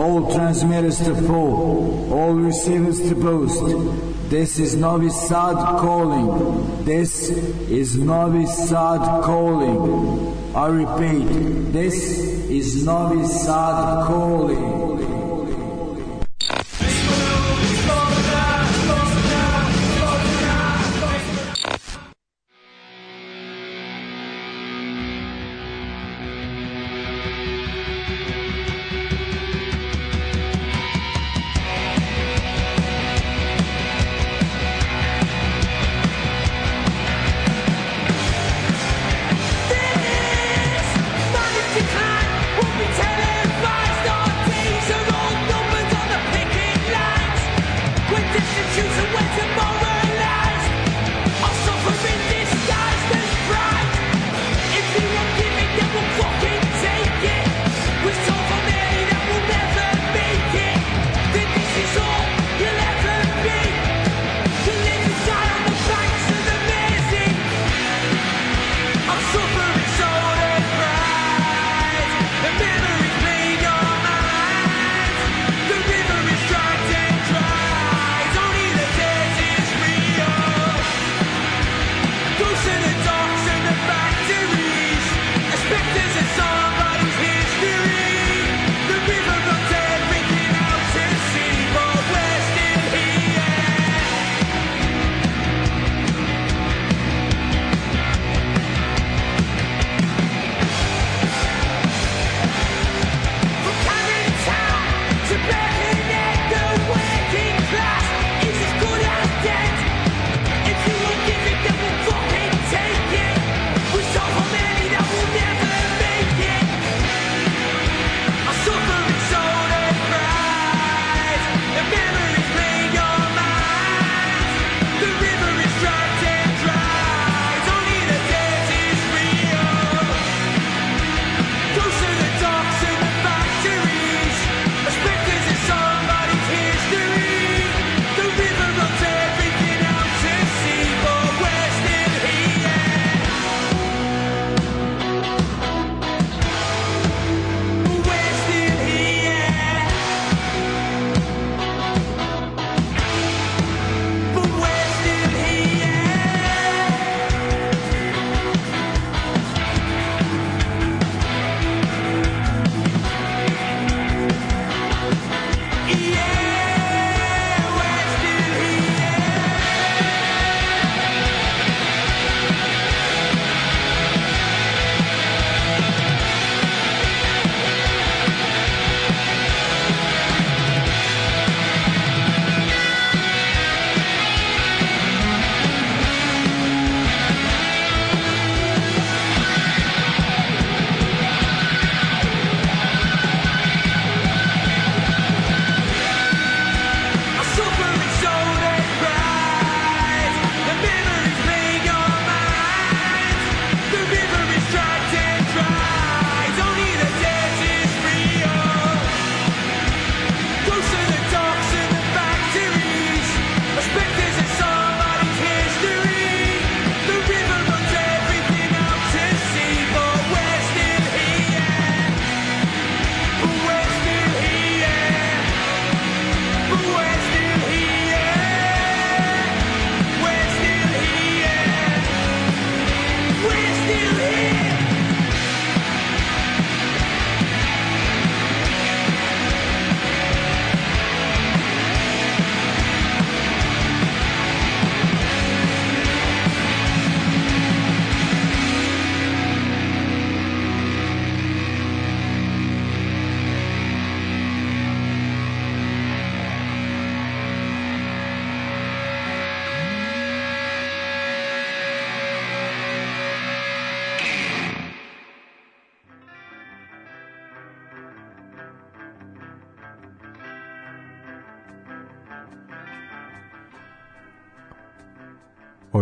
all transmitters to flow, all receivers to boast. This is Novi Sad calling. This is Novi Sad calling. I repeat, this is Novi Sad calling.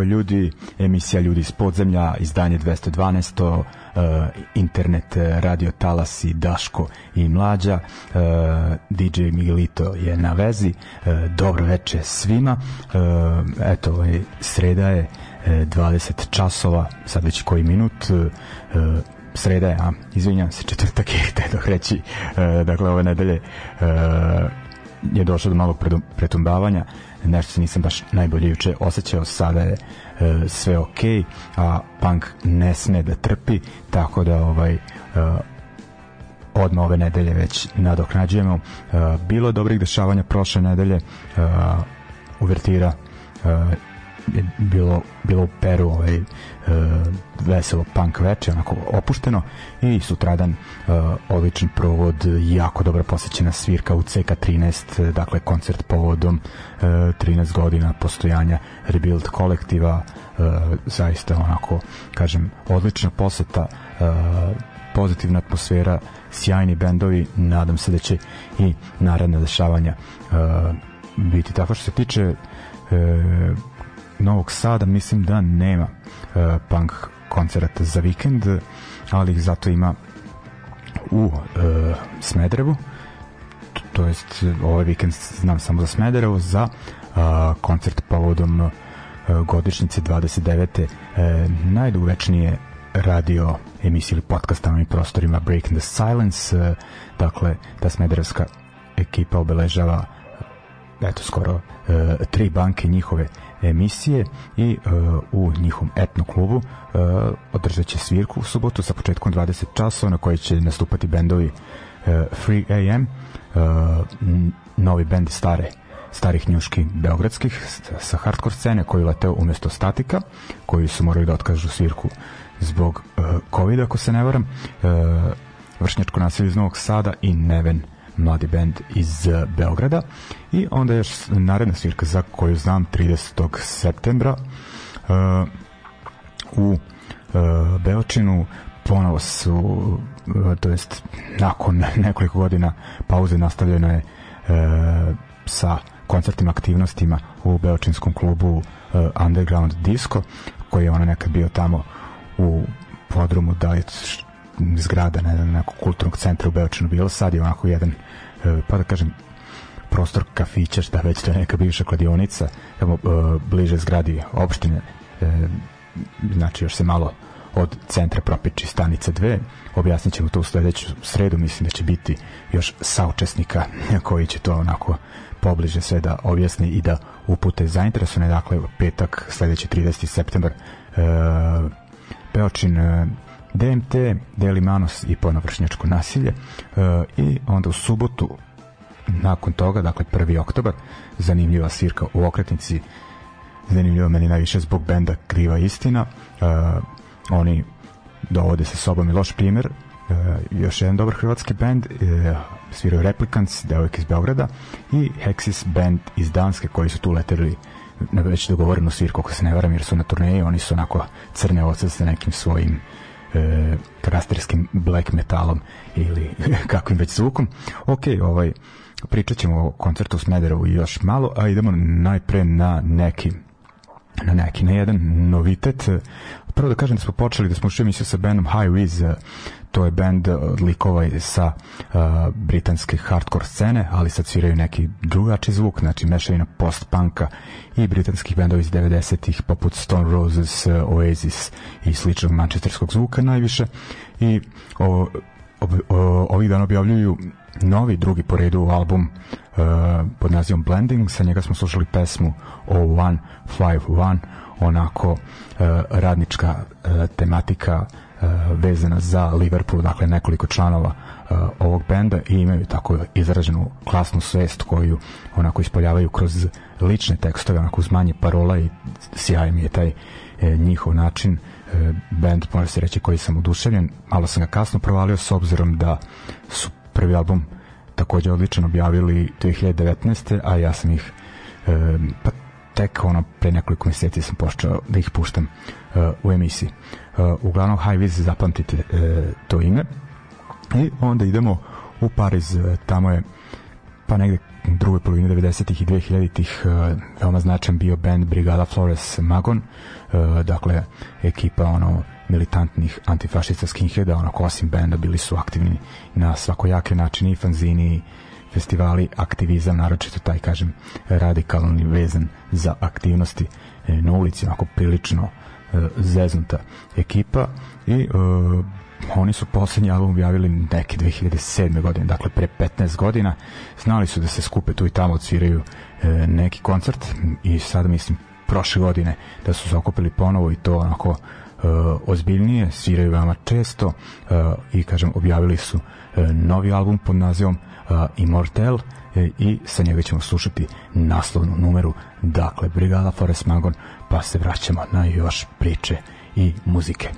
ljudi, emisija ljudi iz podzemlja, izdanje 212, e, internet e, radio Talas i Daško i Mlađa, e, DJ Miguelito je na vezi, dobro veče svima, eto, ovaj, sreda je 20 časova, sad već koji minut, sreda je, a, izvinjam se, četvrtak je, htjedoh reći, dakle, ove nedelje je došlo do malog pretumbavanja, nešto se nisam baš najbolje juče osjećao, sada je e, sve ok, a punk ne sme da trpi, tako da ovaj e, odmah ove nedelje već nadoknađujemo. E, bilo dobrih dešavanja prošle nedelje, e, uvertira e, je bilo, bilo u Peru ovaj, e, veselo punk veče, onako opušteno i sutradan e, odličan provod, jako dobra posjećena svirka u CK13, dakle koncert povodom e, 13 godina postojanja Rebuild kolektiva, e, zaista onako, kažem, odlična poseta, e, pozitivna atmosfera, sjajni bendovi, nadam se da će i naredna dešavanja e, biti tako što se tiče e, Novog Sada mislim da nema e, punk koncerata za vikend, ali ih zato ima u e, Smedrevu, to jest ovaj vikend znam samo za Smederevo, za a, koncert povodom e, godišnjice 29. E, najdugvečnije radio emisije ili podcasta na ovim prostorima Breaking the Silence, e, dakle ta smederevska ekipa obeležava eto skoro e, tri banke njihove emisije i e, u njihom etno klubu uh, održat će svirku u subotu sa početkom 20 časova na kojoj će nastupati bendovi e, Free AM, novi bend stare starih njuški beogradskih sa hardcore scene koji leteo umesto statika koji su morali da otkažu svirku zbog uh, covid ako se ne varam uh, vršnjačko nasilje iz Novog Sada i Neven uh, mladi band iz e, Beograda i onda je naredna svirka za koju znam 30. septembra uh, u uh, Beočinu ponovo su uh, to jest nakon nekoliko godina pauze nastavljeno je uh, sa koncertnim aktivnostima u Beočinskom klubu uh, Underground Disco koji je ono nekad bio tamo u podrumu da li zgrada ne znam, nekog kulturnog centra u Beočinu bilo sad je onako jedan E, pa da kažem prostor kafića, šta već to je neka bivša kladionica, tamo e, bliže zgradi opštine, e, znači još se malo od centra propiči stanica 2. Objasnit ćemo to u sledeću sredu, mislim da će biti još saučesnika koji će to onako pobliže sve da objasni i da upute zainteresovane, dakle petak sledeći 30. septembar e, Beočin e, DMT, Delimanos i ponovno vršnjačko nasilje e, i onda u subotu nakon toga, dakle 1. oktobar zanimljiva svirka u okretnici zanimljiva meni najviše zbog benda Kriva istina e, oni dovode sa sobom i loš primer Uh, e, još jedan dobar hrvatski band uh, sviraju Replicants, devojke iz Beograda i Hexis band iz Danske koji su tu leteli na već dogovorenu svirku ako se ne varam jer su na turneji oni su onako crne oce sa nekim svojim e, karasterskim black metalom ili kakvim već zvukom. Ok, ovaj, pričat ćemo o koncertu u Smederevu još malo, a idemo najpre na neki na neki, na jedan novitet prvo da kažem da smo počeli, da smo učili emisiju sa bandom High Wiz, eh, to je band eh, likova sa uh, britanske hardcore scene, ali sad sviraju neki drugačiji zvuk, znači mešavina post-punka i britanskih bendova iz 90-ih, poput Stone Roses, Oasis i sličnog manchesterskog zvuka najviše. I o, ob, o, ovih dana objavljuju novi drugi po redu album uh, pod nazivom Blending, sa njega smo slušali pesmu One Five One onako e, radnička e, tematika e, vezana za Liverpool, dakle nekoliko članova ovog benda i imaju tako izraženu klasnu svest koju onako ispoljavaju kroz lične tekstove, onako uz manje parola i sjaj mi je taj njihov način e, band, može se reći, koji sam oduševljen malo sam ga kasno provalio s obzirom da su prvi album takođe odličan objavili 2019. a ja sam ih e, pa, tek ono pre nekoliko meseci sam počeo da ih puštam uh, u emisiji. Uh, uglavnom High Viz zapamtite uh, to ime. I onda idemo u Pariz, uh, tamo je pa negde drugoj polovini 90-ih i 2000-ih uh, veoma značan bio band Brigada Flores Magon, uh, dakle ekipa ono militantnih antifašista skinheada, onako osim benda bili su aktivni na svakojake načine i fanzini i festivali aktivizam, naročito taj, kažem, radikalni vezan za aktivnosti e, na ulici, onako prilično e, zeznuta ekipa i e, oni su poslednji album objavili neke 2007. godine, dakle pre 15 godina. Znali su da se skupe tu i tamo odsviraju e, neki koncert i sad mislim prošle godine da su se ponovo i to onako e, ozbiljnije, sviraju veoma često e, i kažem objavili su e, novi album pod nazivom Immortel e, i sa njega ćemo slušati naslovnu numeru dakle Brigada Forest Magon pa se vraćamo na još priče i muzike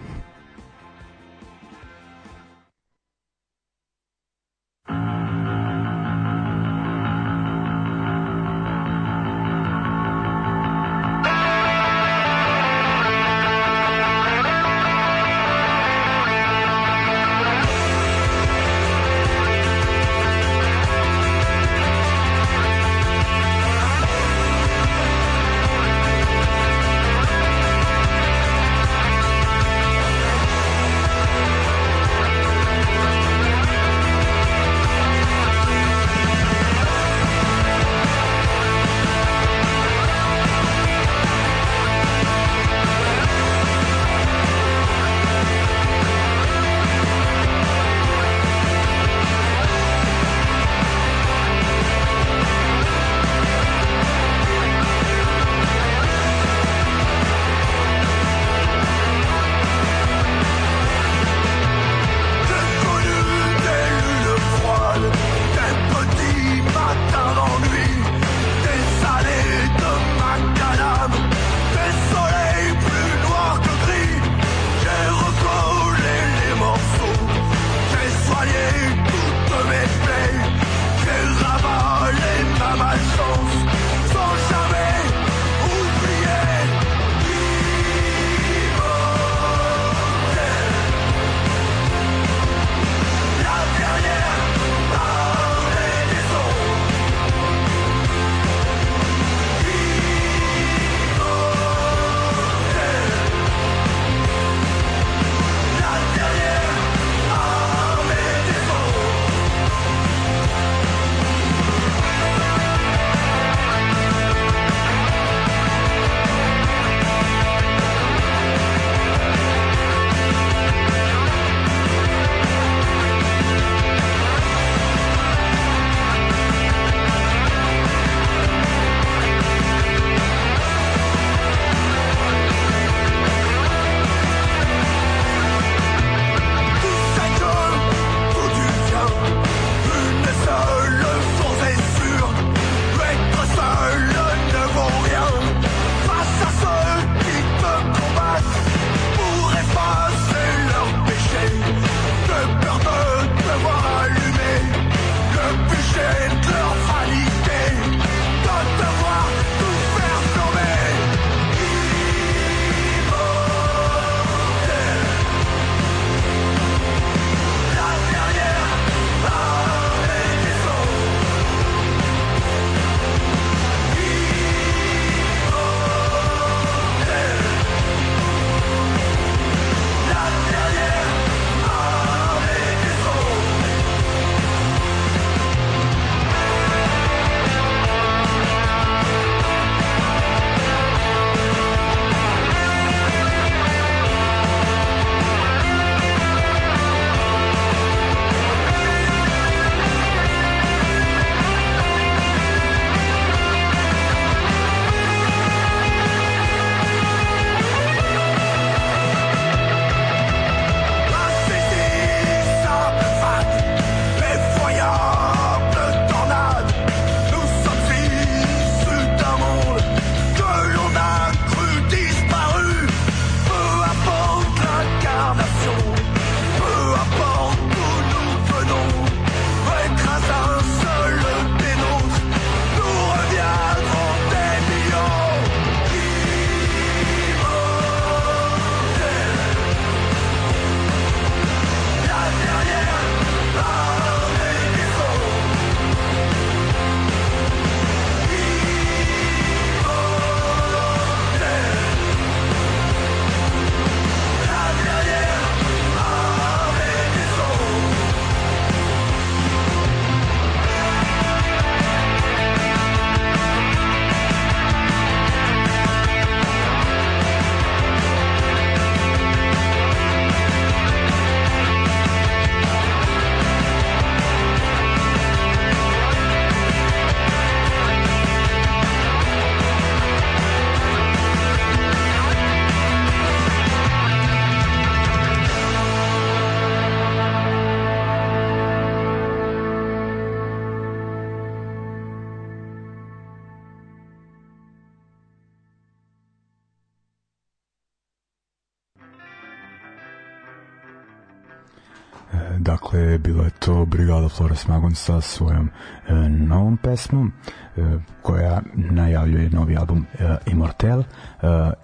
bila je to Brigada Flora Smagon sa svojom e, novom pesmom e, koja najavljuje novi album e, Immortel. E,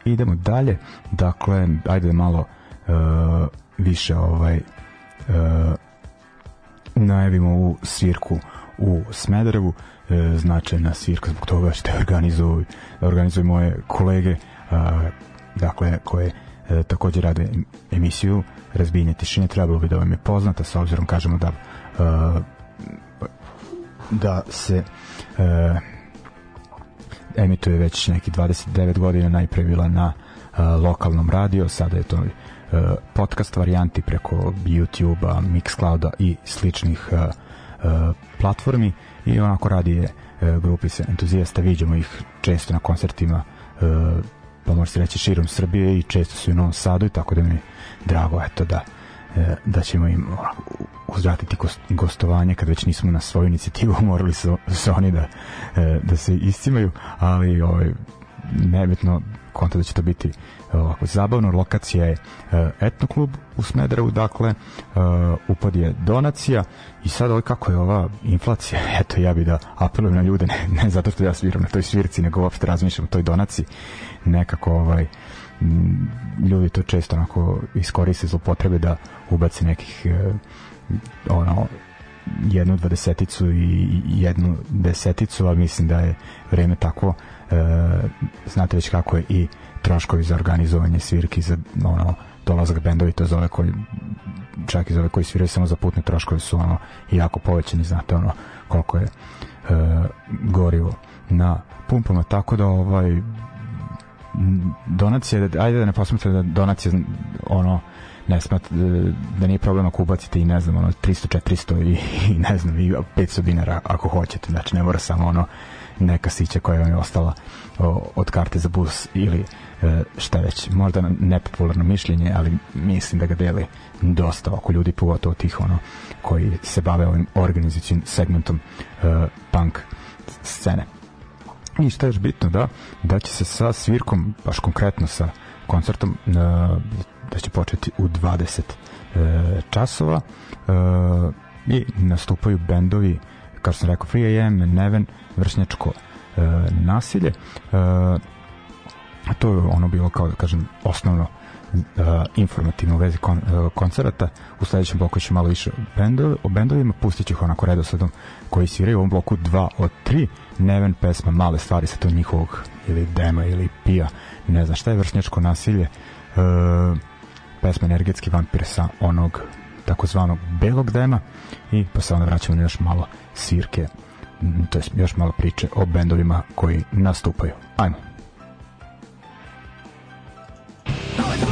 idemo dalje, dakle, ajde malo e, više ovaj e, najavimo ovu svirku u Smederevu e, značajna svirka zbog toga što organizuju organizuju moje kolege a, dakle koje e, takođe rade emisiju Razbijenje tišine, trebalo bi da vam je poznata sa obzirom kažemo da e, da se e, emituje već neki 29 godina najpre bila na e, lokalnom radio, sada je to e, podcast varijanti preko YouTube-a, Mixcloud-a i sličnih platformi i onako radi je grupi se entuzijasta, vidimo ih često na koncertima pa može se reći širom Srbije i često su i u Novom Sadu i tako da mi je drago eto da e, da ćemo im uzvratiti gostovanje kad već nismo na svoju inicijativu morali su, su oni da, e, da se iscimaju ali ovaj, nebitno konta da će to biti ovako zabavna lokacija je e, etno klub u Smederevu, dakle e, upad je donacija i sad ovaj kako je ova inflacija, eto ja bih da apelujem na ljude, ne, ne zato što ja sviram na toj svirci, nego uopšte razmišljam o toj donaciji, nekako ovaj ljudi to često onako iskoriste zlopotrebe da ubace nekih e, ono jednu dvadeseticu i jednu deseticu, ali mislim da je vreme tako e, znate već kako je i troškovi za organizovanje svirki za ono dolazak bendovi to zove koji čak i za koji sviraju samo za putne troškove su ono jako povećani znate ono koliko je e, gorivo na pumpama tako da ovaj donacije ajde da ne posmatrate da donacije ono ne smat, e, da nije problem ako ubacite i ne znam ono 300 400 i, i ne znam i 500 dinara ako hoćete znači ne mora samo ono neka sića koja vam je ostala od karte za bus ili e, šta već, možda nepopularno mišljenje, ali mislim da ga deli dosta oko ljudi, pogotovo tih ono koji se bave ovim organizacijim segmentom e, punk scene. I šta je još bitno, da, da će se sa svirkom, baš konkretno sa koncertom, e, da će početi u 20 časova i nastupaju bendovi, kao što sam rekao, Free AM, Neven, Vršnjačko, E, nasilje e, to je ono bilo kao da kažem osnovno e, informativno u vezi kon, koncerata u sledećem bloku ću malo više o bendovima pustit ću ih onako redosledom koji sviraju u ovom bloku 2 od 3 Neven pesma Male stvari sa to njihovog ili dema ili pija ne znam šta je vršnjačko nasilje pesma Energetski vampir sa onog takozvanog belog dema i pa se onda vraćamo na još malo svirke Mm, to jest još malo priče o bendovima koji nastupaju. Ajmo. Ajmo.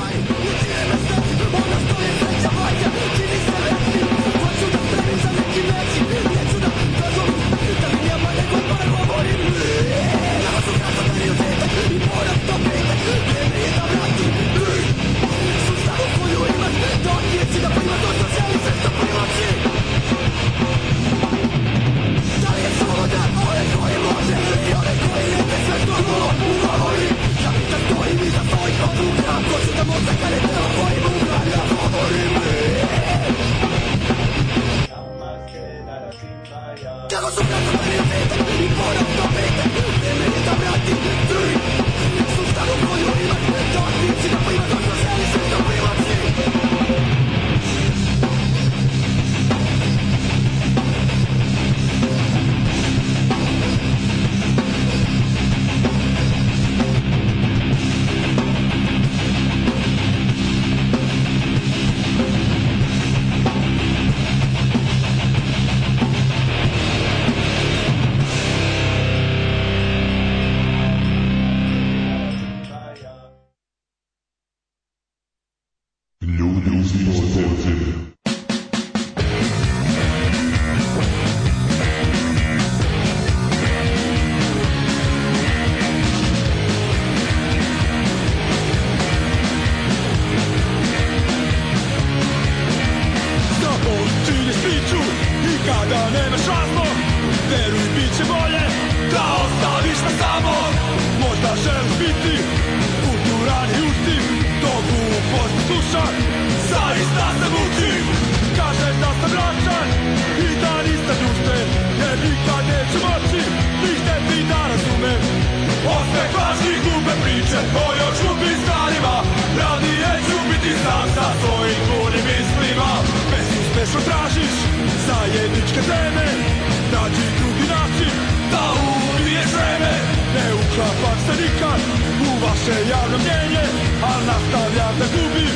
više javno mnjenje A nastavlja da gubi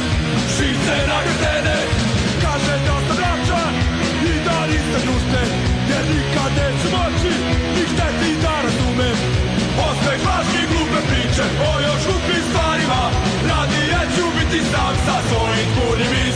Šice nagrtene Kaže da se vraća I da niste društe Jer nikad neću moći Ni hteti da razumem Osmeh lažni glupe priče O još glupim stvarima Radije ću biti sam sa svojim kurnim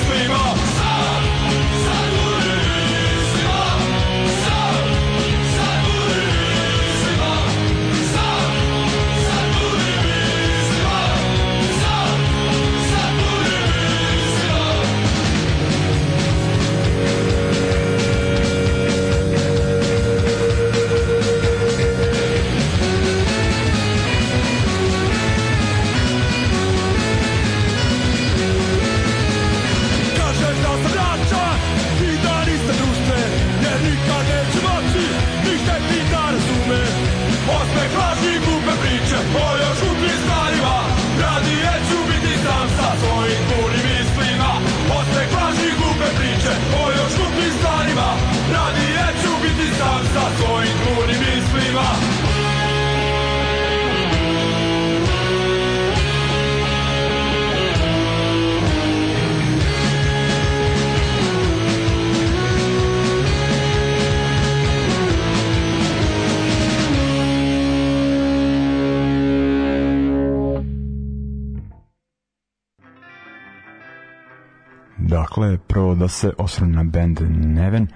Dakle, prvo da se osvrnem na band Neven, e,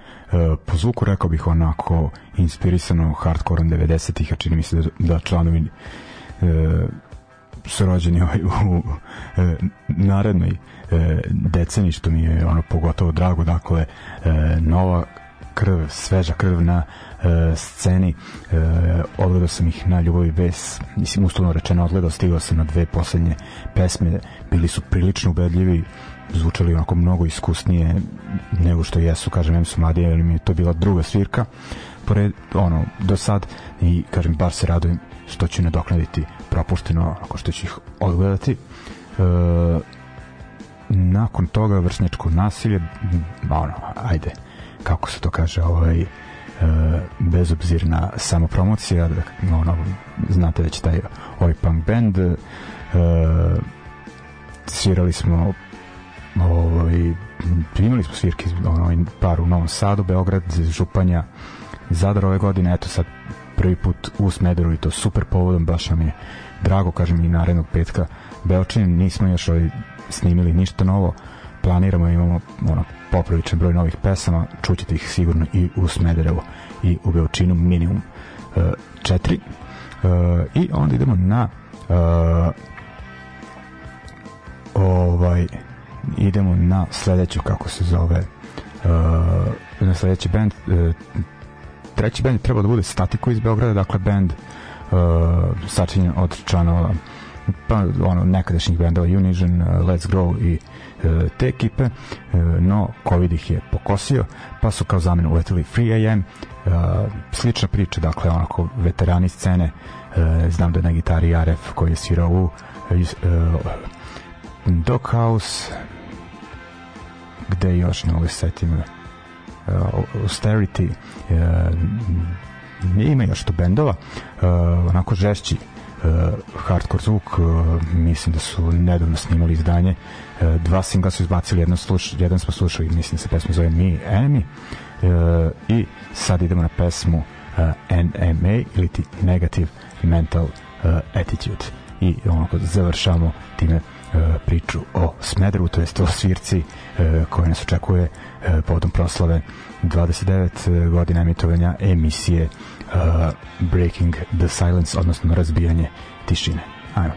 po zvuku rekao bih onako inspirisano hardcore 90-ih, a čini mi se da, da članovi e, su rođeni ovaj, u e, narednoj e, deceni, što mi je ono pogotovo drago, dakle, e, nova krv, sveža krv na e, sceni. E, odgledao sam ih na Ljubavi bez, mislim, uslovno rečeno odgledao, stigao sam na dve poslednje pesme, bili su prilično ubedljivi, zvučali onako mnogo iskusnije nego što jesu, kažem, im su mladi, jer mi je to bila druga svirka pored, ono, do sad i kažem, bar se radujem što ću nadoknaditi propušteno ako što ću ih odgledati e, nakon toga vršnjačko nasilje ono, ajde kako se to kaže ovaj, e, bezobzirna samopromocija ono, znate već taj ovaj punk band e, svirali smo ovaj, primili smo svirke ono, par u Novom Sadu, Beograd, Županja, Zadar ove godine, eto sad prvi put u Smederu i to super povodom, baš nam je drago, kažem i narednog petka Beočin, nismo još ovaj, snimili ništa novo, planiramo, imamo ono, popravičan broj novih pesama, čućete ih sigurno i u Smederevo i u Beočinu minimum 4 e, e, i onda idemo na e, ovaj idemo na sledeću, kako se zove, uh, na sledeći band. Uh, treći band treba da bude Statiko iz Beograda, dakle band uh, sačinjen od članova pa ono nekadašnjih bendova Unision, uh, Let's Grow i uh, te ekipe, uh, no Covid ih je pokosio, pa su kao zamenu uletili Free AM, uh, slična priča, dakle onako veterani scene, uh, znam da je na gitari Jaref koji je svirao u uh, uh, Doghouse, gde još na ovoj setima uh, e, Austerity uh, ima još tu bendova uh, onako žešći uh, hardcore zvuk uh, mislim da su nedavno snimali izdanje uh, dva singla su izbacili jedno sluš, jedan smo slušali mislim da se pesma zove Me Enemy uh, i sad idemo na pesmu uh, NMA ili ti Negative Mental uh, Attitude i onako završamo time E, priču o Smederu, to jest o svirci e, koja nas očekuje e, povodom proslave 29 godina emitovanja emisije Breaking the Silence, odnosno razbijanje tišine. Ajmo.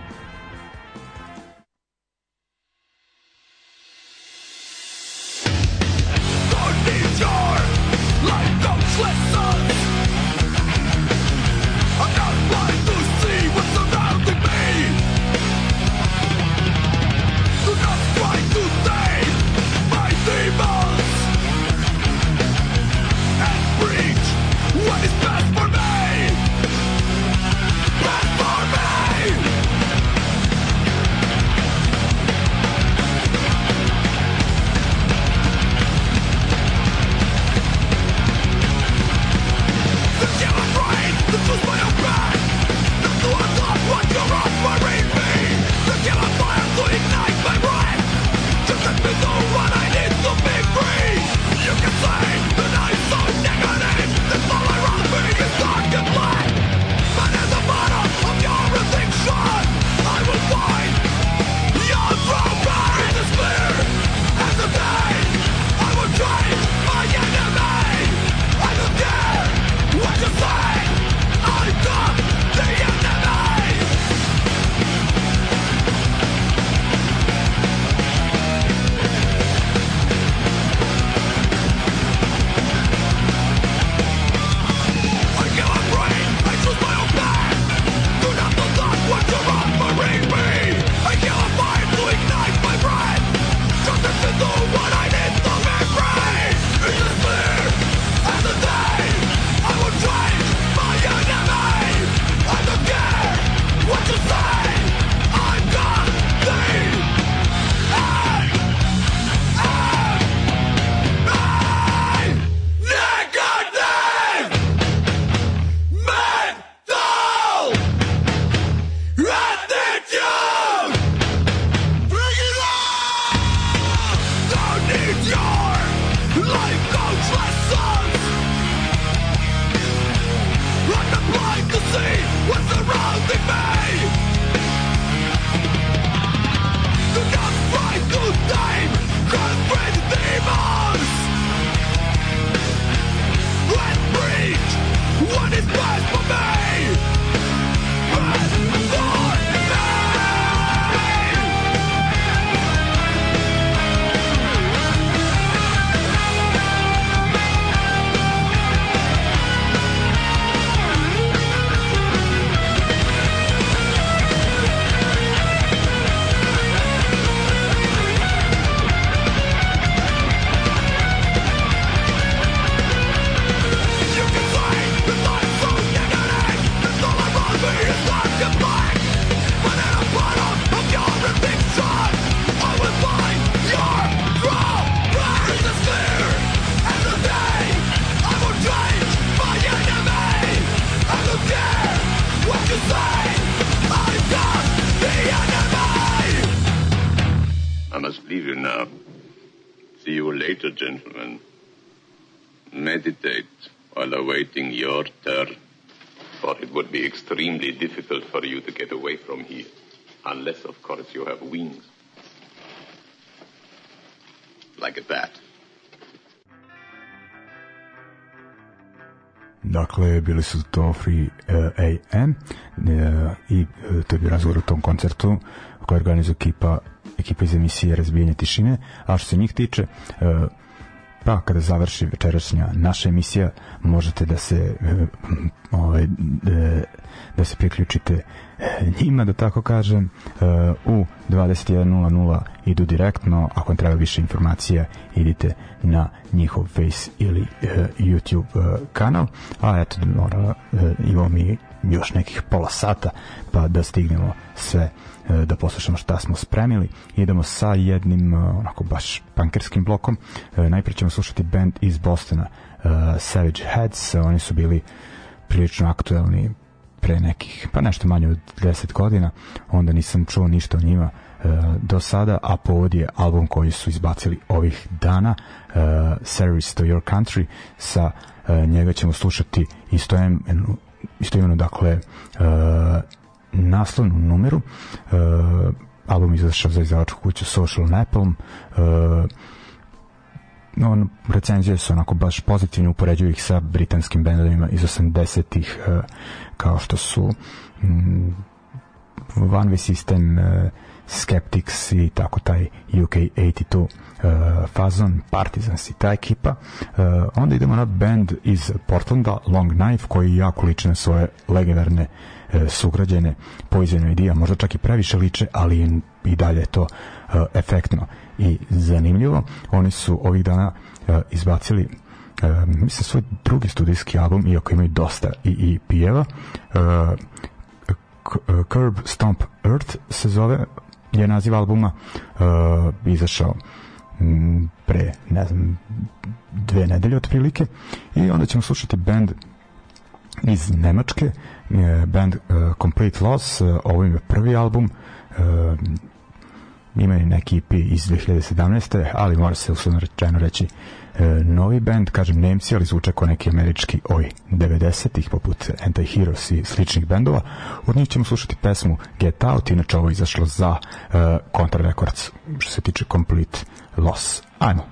bili su to Free eh, AM eh, i eh, to je bio razgovor o tom koncertu koji organizuje ekipa ekipa iz emisije Razbijanje tišine, a što se njih tiče pa kada završi večerašnja naša emisija možete da se e, ovaj e, da se priključite e, njima da tako kažem u 21.00 idu direktno ako vam treba više informacija idite na njihov face ili YouTube kanal a eto imamo mi još nekih pola sata pa da stignemo sve E, da poslušamo šta smo spremili. Idemo sa jednim e, onako baš pankerskim blokom. E, najprije ćemo slušati band iz Bostona Savage Heads. Oni su bili prilično aktuelni pre nekih, pa nešto manje od 10 godina, onda nisam čuo ništa o njima do sada, a povod je album koji su izbacili ovih dana, Service to Your Country, sa njega ćemo slušati isto isto istoimeno, dakle, e, naslovnom numeru e, album izašao za izdavačku kuću Social Napalm e, on recenzije su onako baš pozitivne, upoređuju ih sa britanskim bendovima iz 80-ih e, kao što su mm, One Way System e, Skeptics i tako taj UK 82 uh, fazon, Partisans i ta ekipa. Uh, onda idemo na band iz Portlanda, Long Knife, koji jako liči na svoje legendarne uh, E, sugrađene po ideji, a možda čak i previše liče, ali i dalje to e, efektno i zanimljivo. Oni su ovih dana e, izbacili mislim svoj drugi studijski album, iako imaju dosta i, i pijeva, Curb Stomp Earth se zove, je naziv albuma, izašao pre, ne znam, dve nedelje otprilike i onda ćemo slušati band iz Nemačke band e, Complete Loss, e, ovo im je prvi album, e, imaju neki EP iz 2017. ali mora se uslovno rečeno reći e, novi band, kažem Nemci, ali zvuče kao neki američki oj 90-ih poput Anti-Heroes i sličnih bendova. Od njih ćemo slušati pesmu Get Out, inače ovo je izašlo za e, Contra Records što se tiče Complete Loss. Ajmo.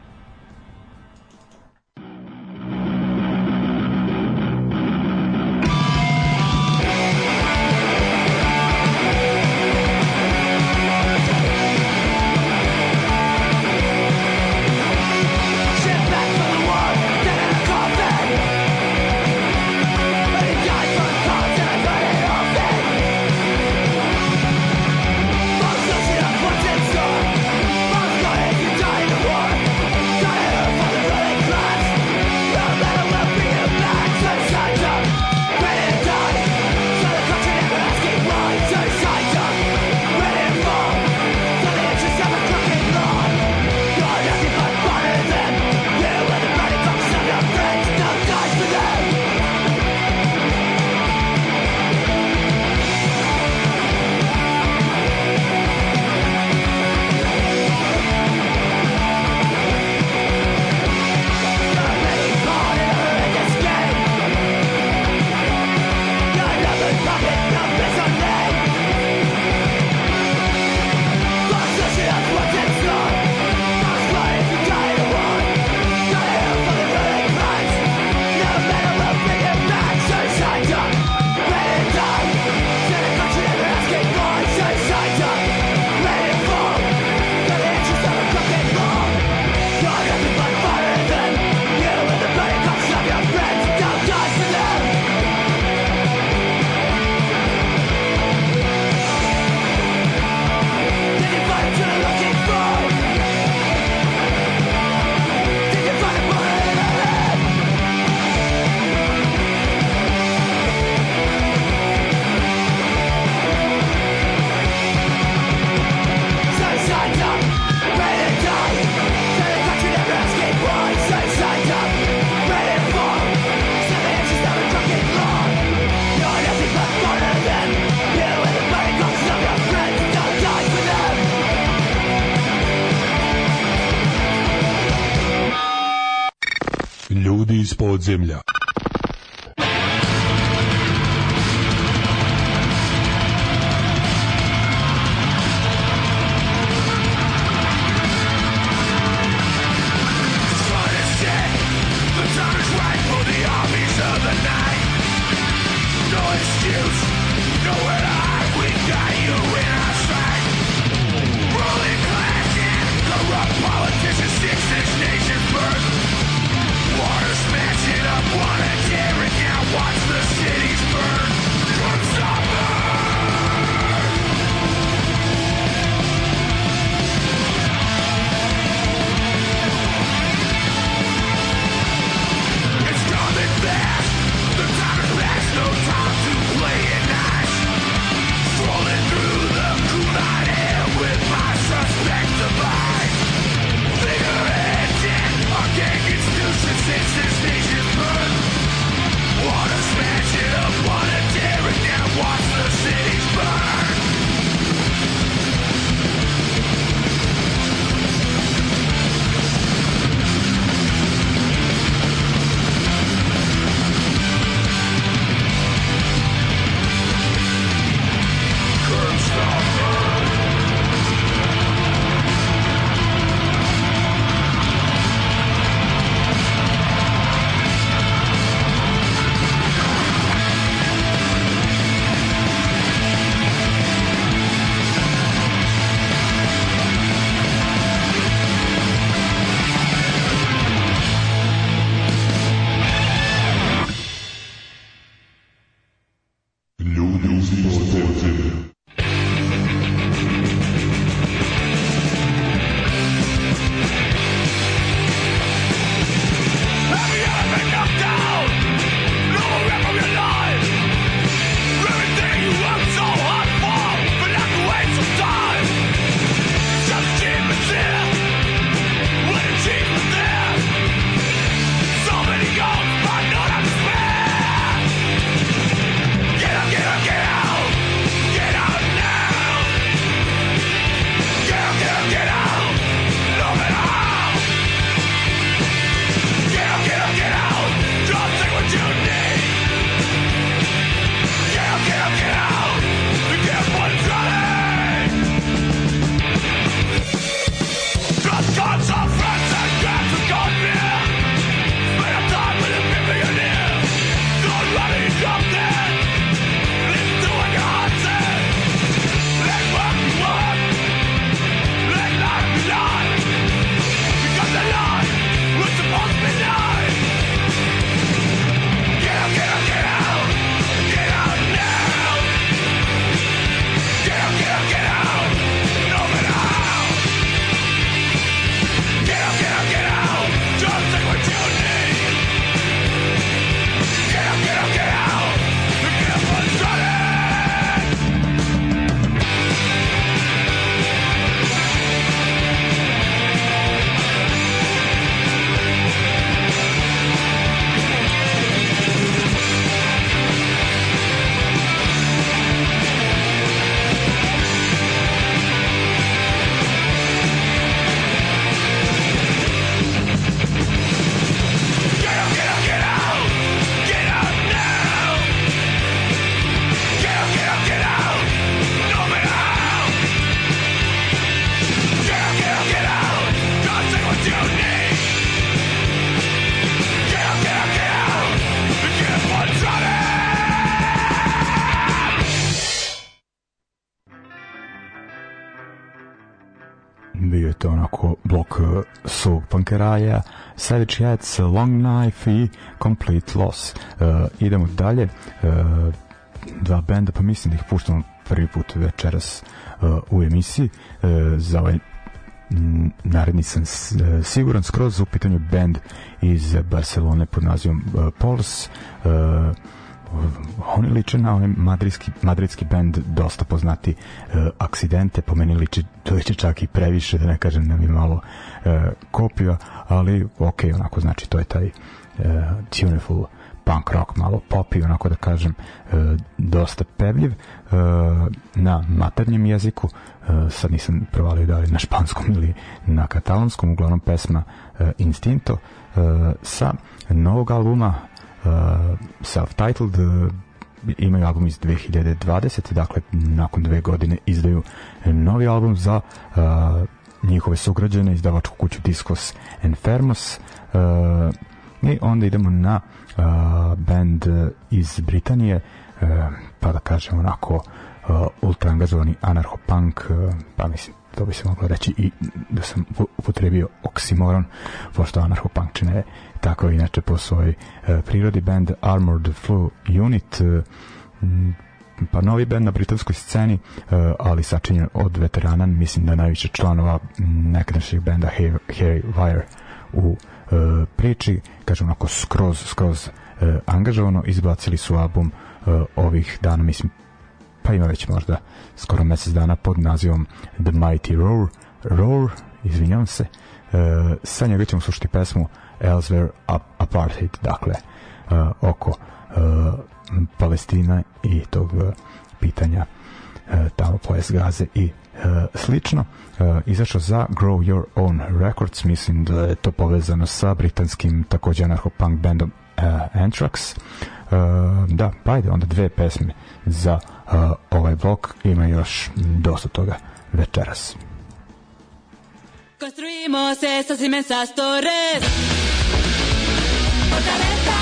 su Pankeraja, Savage Hats, Long Knife i Complete Loss. Uh, idemo dalje, uh, dva benda, pa mislim da ih puštamo prvi put večeras uh, u emisiji uh, za ovaj m, mm, naredni sam uh, siguran skroz u pitanju band iz Barcelone pod nazivom uh, Pulse uh, oni liče na onaj madridski, madridski band dosta poznati uh, aksidente, po meni liče, to liče čak i previše, da ne kažem da mi malo uh, kopija, ali ok, onako znači to je taj uh, e, tuneful punk rock, malo pop i onako da kažem e, dosta pevljiv e, na maternjem jeziku e, sad nisam provalio da li na španskom ili na katalonskom uglavnom pesma e, Instinto e, sa novog albuma uh, self-titled, uh, imaju album iz 2020, dakle nakon dve godine izdaju novi album za uh, njihove sugrađene, izdavačku kuću Discos Enfermos, uh, i onda idemo na uh, band iz Britanije, uh, pa da kažem onako uh, ultra angažovani anarcho-punk, uh, pa mislim to bi se moglo reći i da sam upotrebio oksimoron, pošto anarcho-punk tako inače po svojoj e, prirodi band Armored Flu Unit e, pa novi band na britanskoj sceni, e, ali sačinjen od veterana, mislim da najviše članova nekadašnjih benda Harry Wire u priči, kažem onako skroz, skroz angažovano, izbacili su album ovih dana, mislim pa ima već možda skoro mesec dana pod nazivom The Mighty Roar, Roar izvinjam se, e, sa njega ćemo slušati pesmu Elsewhere Apartheid, dakle e, oko e, Palestina i tog e, pitanja e, tamo pojas gaze i e, slično e, izašao za Grow Your Own Records mislim da je to povezano sa britanskim takođe anarcho-punk bandom e, Anthrax Eh, da, pa ajde, onda dve pesme za eh, ovaj blok. Ima još dosta toga večeras. Construimos estas inmensas torres. Fortaleza.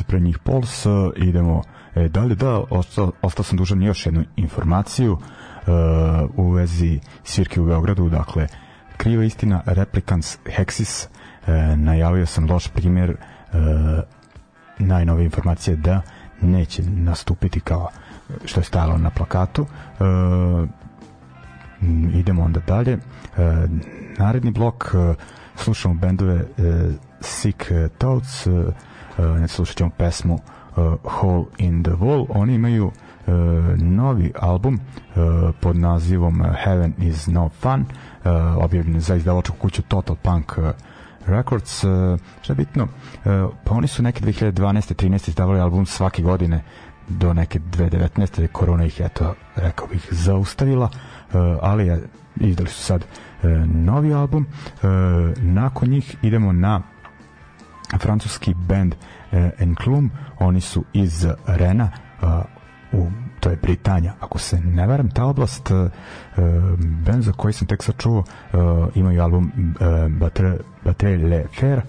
se pre njih Pols, e, idemo e, dalje, da, ostao, ostao sam dužan još jednu informaciju e, u vezi svirke u Beogradu, dakle, kriva istina, Replicants Hexis, e, najavio sam loš primer e, najnove informacije da neće nastupiti kao što je stajalo na plakatu e, idemo onda dalje e, naredni blok e, slušamo bendove e, Sick Thoughts e, uh, slušat ćemo pesmu uh, Hole in the Wall. Oni imaju uh, novi album uh, pod nazivom Heaven is No Fun, uh, objavljen za izdavačku kuću Total Punk uh, Records, uh, što je bitno, uh, pa oni su neke 2012. 13. izdavali album svake godine do neke 2019. korona ih je to, rekao bih, zaustavila, uh, ali je, izdali su sad uh, novi album. Uh, nakon njih idemo na francuski band e, eh, Enklum, oni su iz Rena, a, eh, u, to je Britanija, ako se ne varam, ta oblast, e, band za koji sam tek sačuo, e, imaju album e, Batre, Le Fer, e,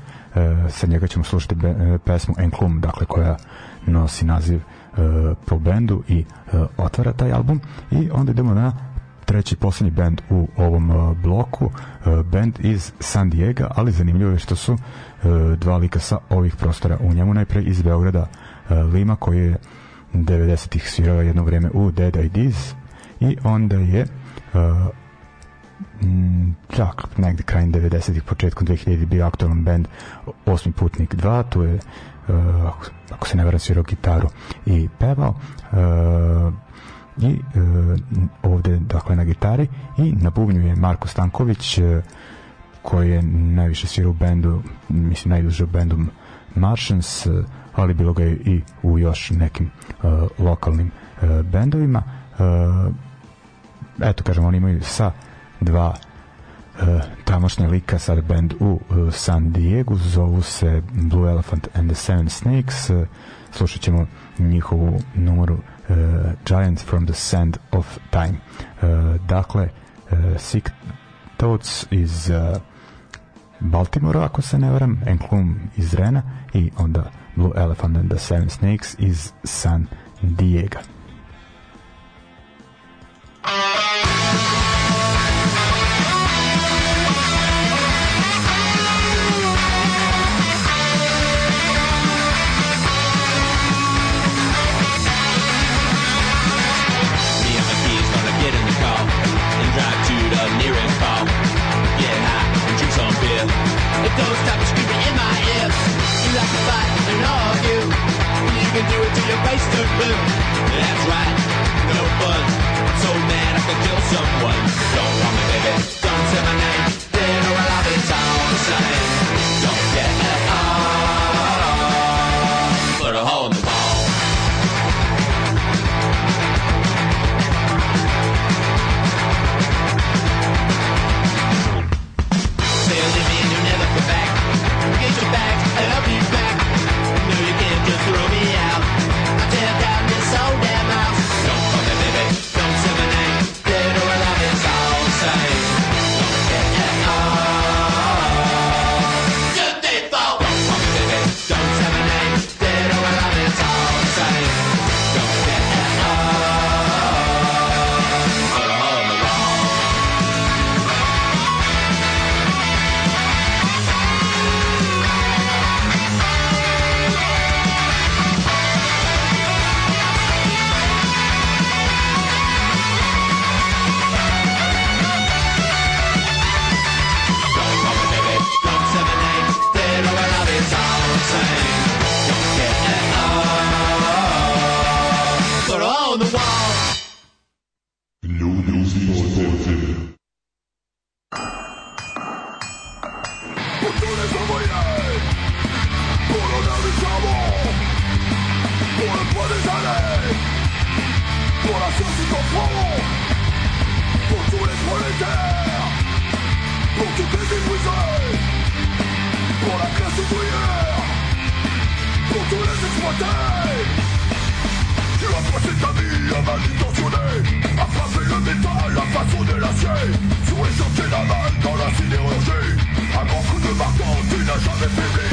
sa njega ćemo slušati be, e, pesmu Enklum, dakle koja nosi naziv e, po bendu i e, otvara taj album i onda idemo na treći poslednji band u ovom e, bloku, e, band iz San Diego, ali zanimljivo je što su e, dva lika sa ovih prostora u njemu, najpre iz Beograda Lima, koji je 90-ih svirao jedno vreme u Dead Ideas i onda je čak mm, negde krajem 90-ih, početkom 2000 bio aktualan band Osmi putnik 2, tu je uh, ako se ne varam svirao gitaru i pevao uh, i e, ovde dakle na gitari i na bubnju je Marko Stanković e, koji je najviše svira u bendu mislim najduže u bendu Martians e, ali bilo ga je i u još nekim lokalnim bendovima e, eto kažem oni imaju sa dva e, tamošnja lika sad bend u e, San Diego zovu se Blue Elephant and the Seven Snakes e, slušat ćemo njihovu numeru Uh, Giants from the Sand of Time. Uh, dakle, uh, Sick Toads iz Baltimora, ako se ne varam, Enklum iz Rena i onda Blue Elephant and the Seven Snakes iz San Diego. terres, Pour toutes les épuisées Pour la classe ouvrière Pour tous les exploités Tu as passé ta vie à mal intentionner À frapper le métal, à façonner l'acier Sur les chantiers navals, dans la sidérurgie Un grand coup de marteau, tu n'as jamais faibli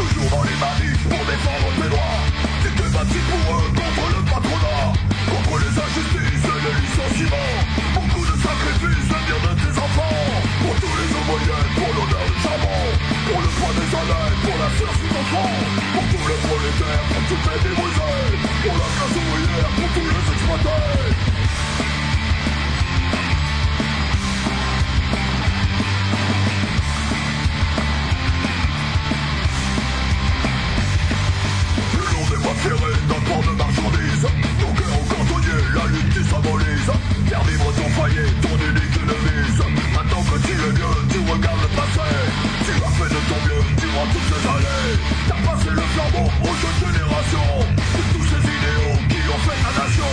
Toujours dans les manifs pour défendre tes droits Tu te battis pour eux contre le patronat Contre les injustices et les licenciements sacrifice bien de tes enfants Pour tous les ouvriers, pour l'honneur du charbon Pour le poids des pour la du Pour tous les prolétaires, pour toutes les Pour la classe ouvrière, pour tous les exploités port de marchandises donc. encore la lutte qui symbolise Faire vivre ton foyer, ton unique devise Maintenant que tu le mieux, tu regardes le passé Tu as fait de ton mieux durant toutes ces années T'as passé le flambeau aux jeunes générations De tous ces idéaux qui ont fait la nation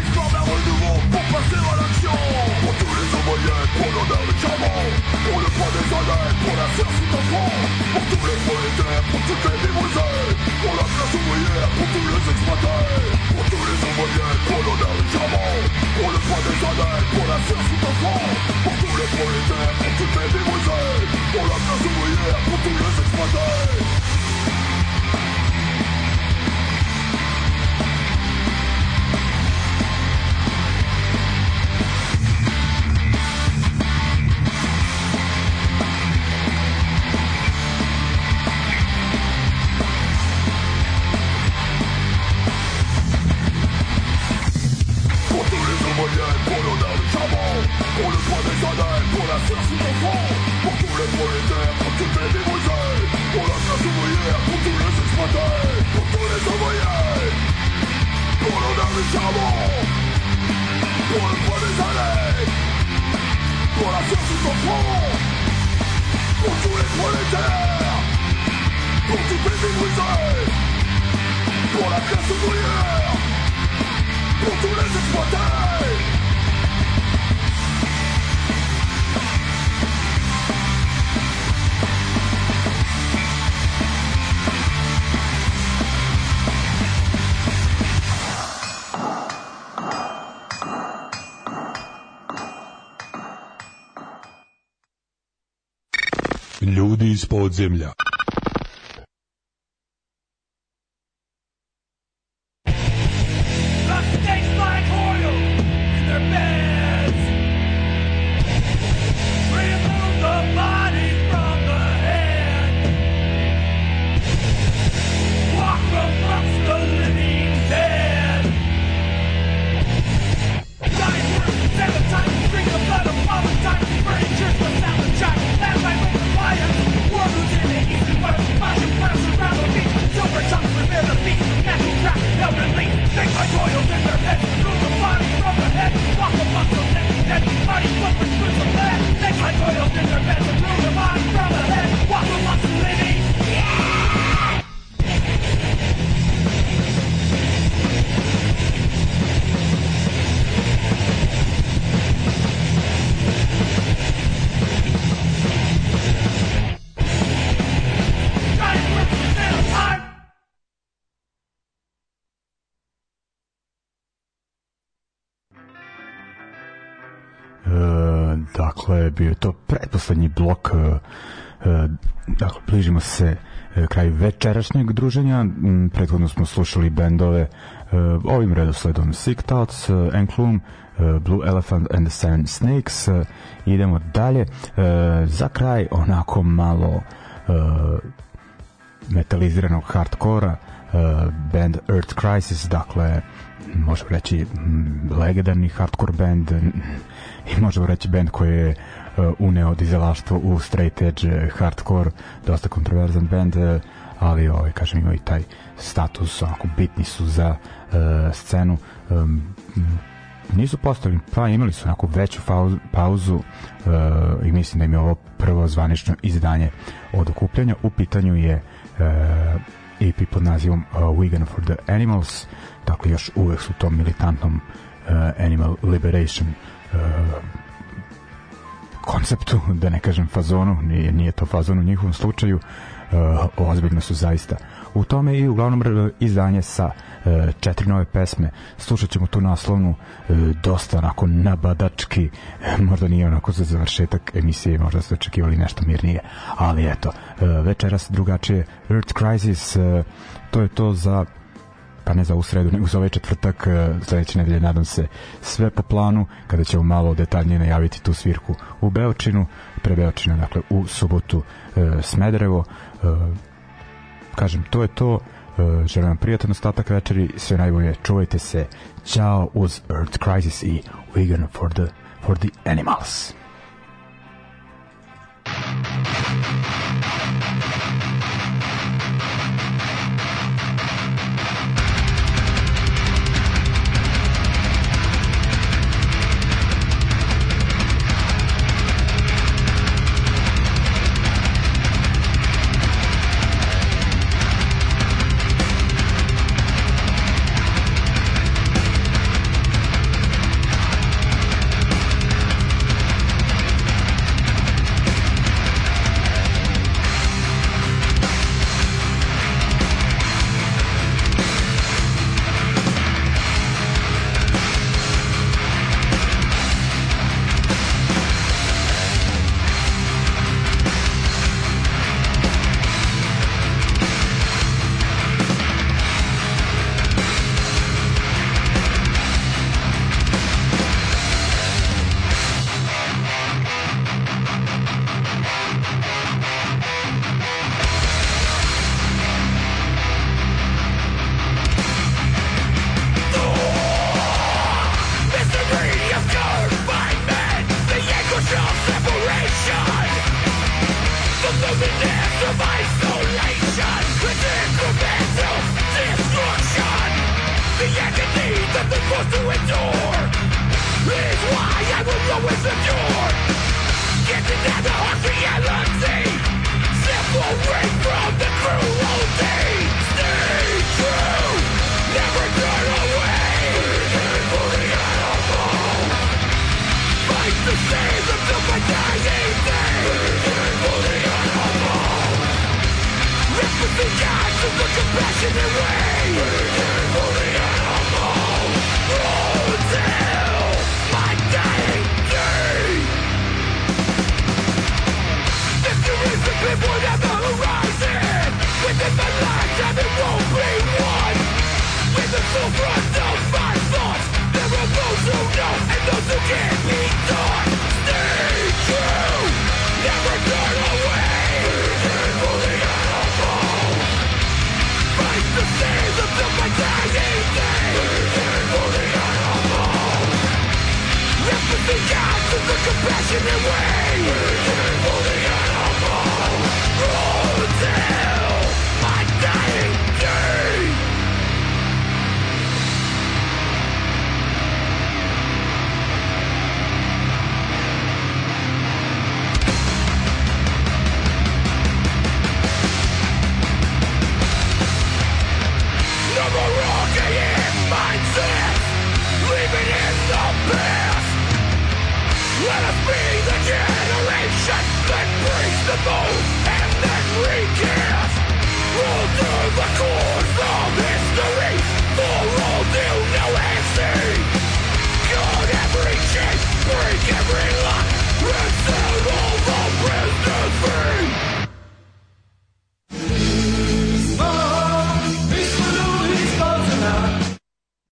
Explore d'un renouveau pour passer à l'action Pour tous les envoyés, pour l'honneur du charbon Pour le poids des années, pour la science ton front, Pour tous les prolétaires, pour toutes les débousées Pour la classe ouvrière, pour tous les exploités pour l'honneur du diamant Pour le poids des années, pour la science sous ton Pour tous les prolétaires, pour toutes les démoiselles Pour la classe ouvrière, pour tous les exploités земля. Dakle, bio to pretposlednji blok dakle, bližimo se e, kraju večerašnjeg druženja. Prethodno smo slušali bendove ovim redosledom Sick Thoughts, Enklum, Blue Elephant and the Seven Snakes. Idemo dalje. Za kraj onako malo metaliziranog hardkora band Earth Crisis, dakle možemo reći legendarni hardcore band i možemo reći bend koji je e, uneo dizelaštvo u straight edge e, hardcore, dosta kontroverzan bend, e, ali ovaj, kažem imaju taj status, onako bitni su za uh, scenu. Um, nisu postali, pa imali su onako veću pauzu, pauzu uh, i mislim da im je ovo prvo zvanično izdanje od okupljanja. U pitanju je uh, EP pod nazivom uh, Vegan for the Animals, dakle još uvek su u tom militantnom uh, Animal Liberation konceptu, da ne kažem fazonu, nije, nije to fazon u njihovom slučaju, eh, ozbiljno su zaista u tome i uglavnom izdanje sa e, četiri nove pesme. Slušat ćemo tu naslovnu e, dosta onako nabadački, e, možda nije onako za završetak emisije, možda ste očekivali nešto mirnije, ali eto, e, večeras drugačije Earth Crisis, e, to je to za pa ne za ovu sredu, nego za ovaj četvrtak e, sledeće nedelje, nadam se, sve po planu, kada ćemo malo detaljnije najaviti tu svirku u Beočinu, pre Beočina, dakle, u subotu e, Smederevo. E, kažem, to je to. E, želim vam prijatan ostatak večeri, sve najbolje, čuvajte se. Ćao uz Earth Crisis i We're gonna for the, for the animals.